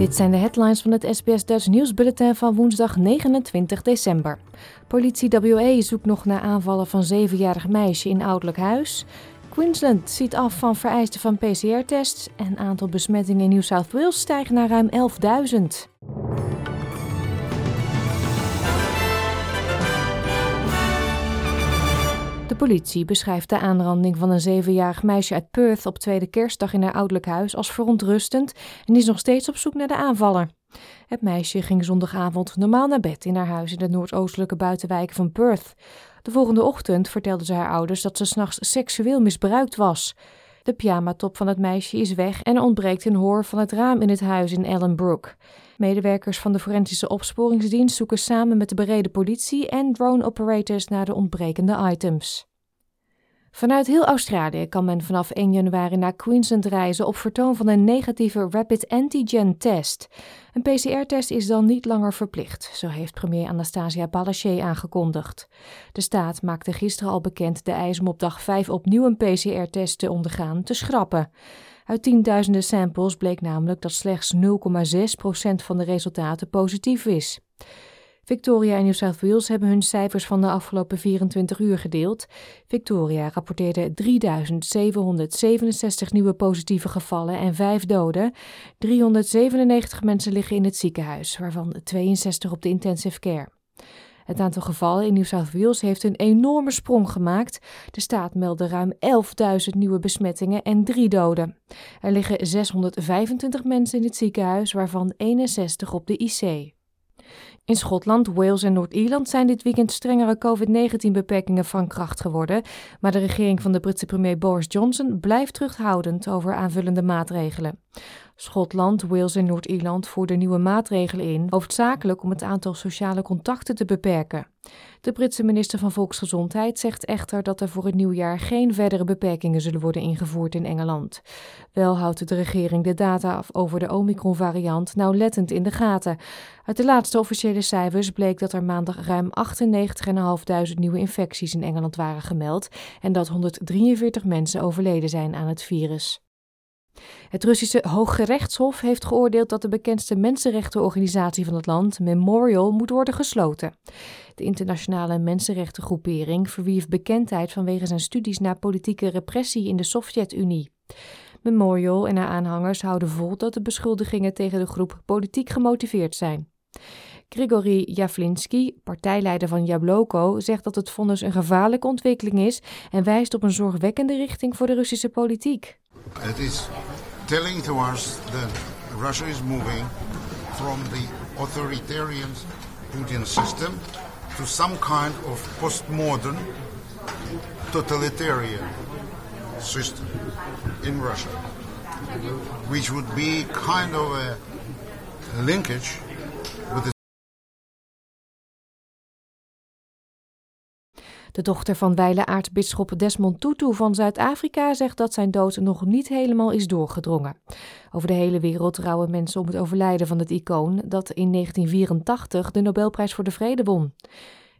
Dit zijn de headlines van het SBS Dutch nieuwsbulletin van woensdag 29 december. Politie WA zoekt nog naar aanvallen van zevenjarig meisje in ouderlijk huis. Queensland ziet af van vereisten van PCR-tests en aantal besmettingen in New South Wales stijgt naar ruim 11.000. politie beschrijft de aanranding van een zevenjarig meisje uit Perth op tweede kerstdag in haar ouderlijk huis als verontrustend en is nog steeds op zoek naar de aanvaller. Het meisje ging zondagavond normaal naar bed in haar huis in de noordoostelijke buitenwijk van Perth. De volgende ochtend vertelde ze haar ouders dat ze s'nachts seksueel misbruikt was. De pyjamatop van het meisje is weg en ontbreekt een hoor van het raam in het huis in Ellenbrook. Medewerkers van de Forensische Opsporingsdienst zoeken samen met de bereden politie en drone operators naar de ontbrekende items. Vanuit heel Australië kan men vanaf 1 januari naar Queensland reizen op vertoon van een negatieve rapid antigen test. Een PCR-test is dan niet langer verplicht, zo heeft premier Anastasia Palaszczuk aangekondigd. De staat maakte gisteren al bekend de eis om op dag 5 opnieuw een PCR-test te ondergaan te schrappen. Uit tienduizenden samples bleek namelijk dat slechts 0,6% van de resultaten positief is. Victoria en New South Wales hebben hun cijfers van de afgelopen 24 uur gedeeld. Victoria rapporteerde 3.767 nieuwe positieve gevallen en 5 doden. 397 mensen liggen in het ziekenhuis, waarvan 62 op de intensive care. Het aantal gevallen in New South Wales heeft een enorme sprong gemaakt. De staat meldde ruim 11.000 nieuwe besmettingen en 3 doden. Er liggen 625 mensen in het ziekenhuis, waarvan 61 op de IC. In Schotland, Wales en Noord-Ierland zijn dit weekend strengere COVID-19-beperkingen van kracht geworden, maar de regering van de Britse premier Boris Johnson blijft terughoudend over aanvullende maatregelen. Schotland, Wales en Noord-Ierland voerden nieuwe maatregelen in, hoofdzakelijk om het aantal sociale contacten te beperken. De Britse minister van Volksgezondheid zegt echter dat er voor het nieuwjaar geen verdere beperkingen zullen worden ingevoerd in Engeland. Wel houdt de regering de data over de Omicron-variant nauwlettend in de gaten. Uit de laatste officiële cijfers bleek dat er maandag ruim 98.500 nieuwe infecties in Engeland waren gemeld en dat 143 mensen overleden zijn aan het virus. Het Russische Hooggerechtshof heeft geoordeeld dat de bekendste mensenrechtenorganisatie van het land, Memorial, moet worden gesloten. De internationale mensenrechtengroepering verwierf bekendheid vanwege zijn studies naar politieke repressie in de Sovjet-Unie. Memorial en haar aanhangers houden vol dat de beschuldigingen tegen de groep politiek gemotiveerd zijn. Grigory Javlinsky, partijleider van Jabloko, zegt dat het vonnis een gevaarlijke ontwikkeling is en wijst op een zorgwekkende richting voor de Russische politiek. It is telling to us that Russia is moving from the authoritarian Putin system to some kind of postmodern totalitarian system in Russia, which would be kind of a linkage De dochter van wijle aartsbisschop Desmond Tutu van Zuid-Afrika zegt dat zijn dood nog niet helemaal is doorgedrongen. Over de hele wereld rouwen mensen om het overlijden van het icoon dat in 1984 de Nobelprijs voor de Vrede won.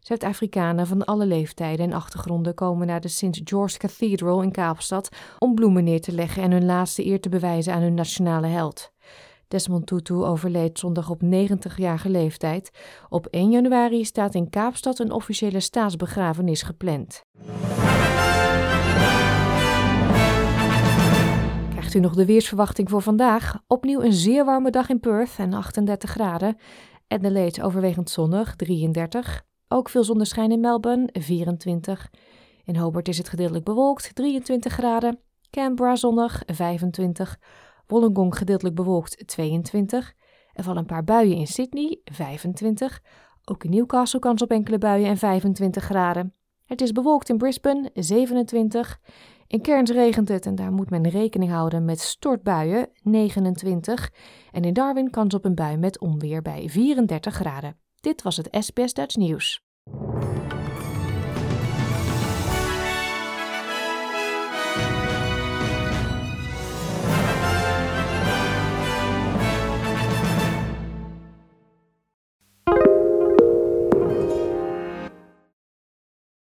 Zuid-Afrikanen van alle leeftijden en achtergronden komen naar de St. George Cathedral in Kaapstad om bloemen neer te leggen en hun laatste eer te bewijzen aan hun nationale held. Desmond Tutu overleed zondag op 90-jarige leeftijd. Op 1 januari staat in Kaapstad een officiële staatsbegrafenis gepland. Krijgt u nog de weersverwachting voor vandaag? Opnieuw een zeer warme dag in Perth en 38 graden. Adelaide overwegend zonnig, 33. Ook veel zonneschijn in Melbourne, 24. In Hobart is het gedeeltelijk bewolkt, 23 graden. Canberra zonnig, 25. Wollongong gedeeltelijk bewolkt 22. Er vallen een paar buien in Sydney 25. Ook in Newcastle kans op enkele buien en 25 graden. Het is bewolkt in Brisbane 27. In Cairns regent het en daar moet men rekening houden met stortbuien 29. En in Darwin kans op een bui met onweer bij 34 graden. Dit was het SBS Dutch Nieuws.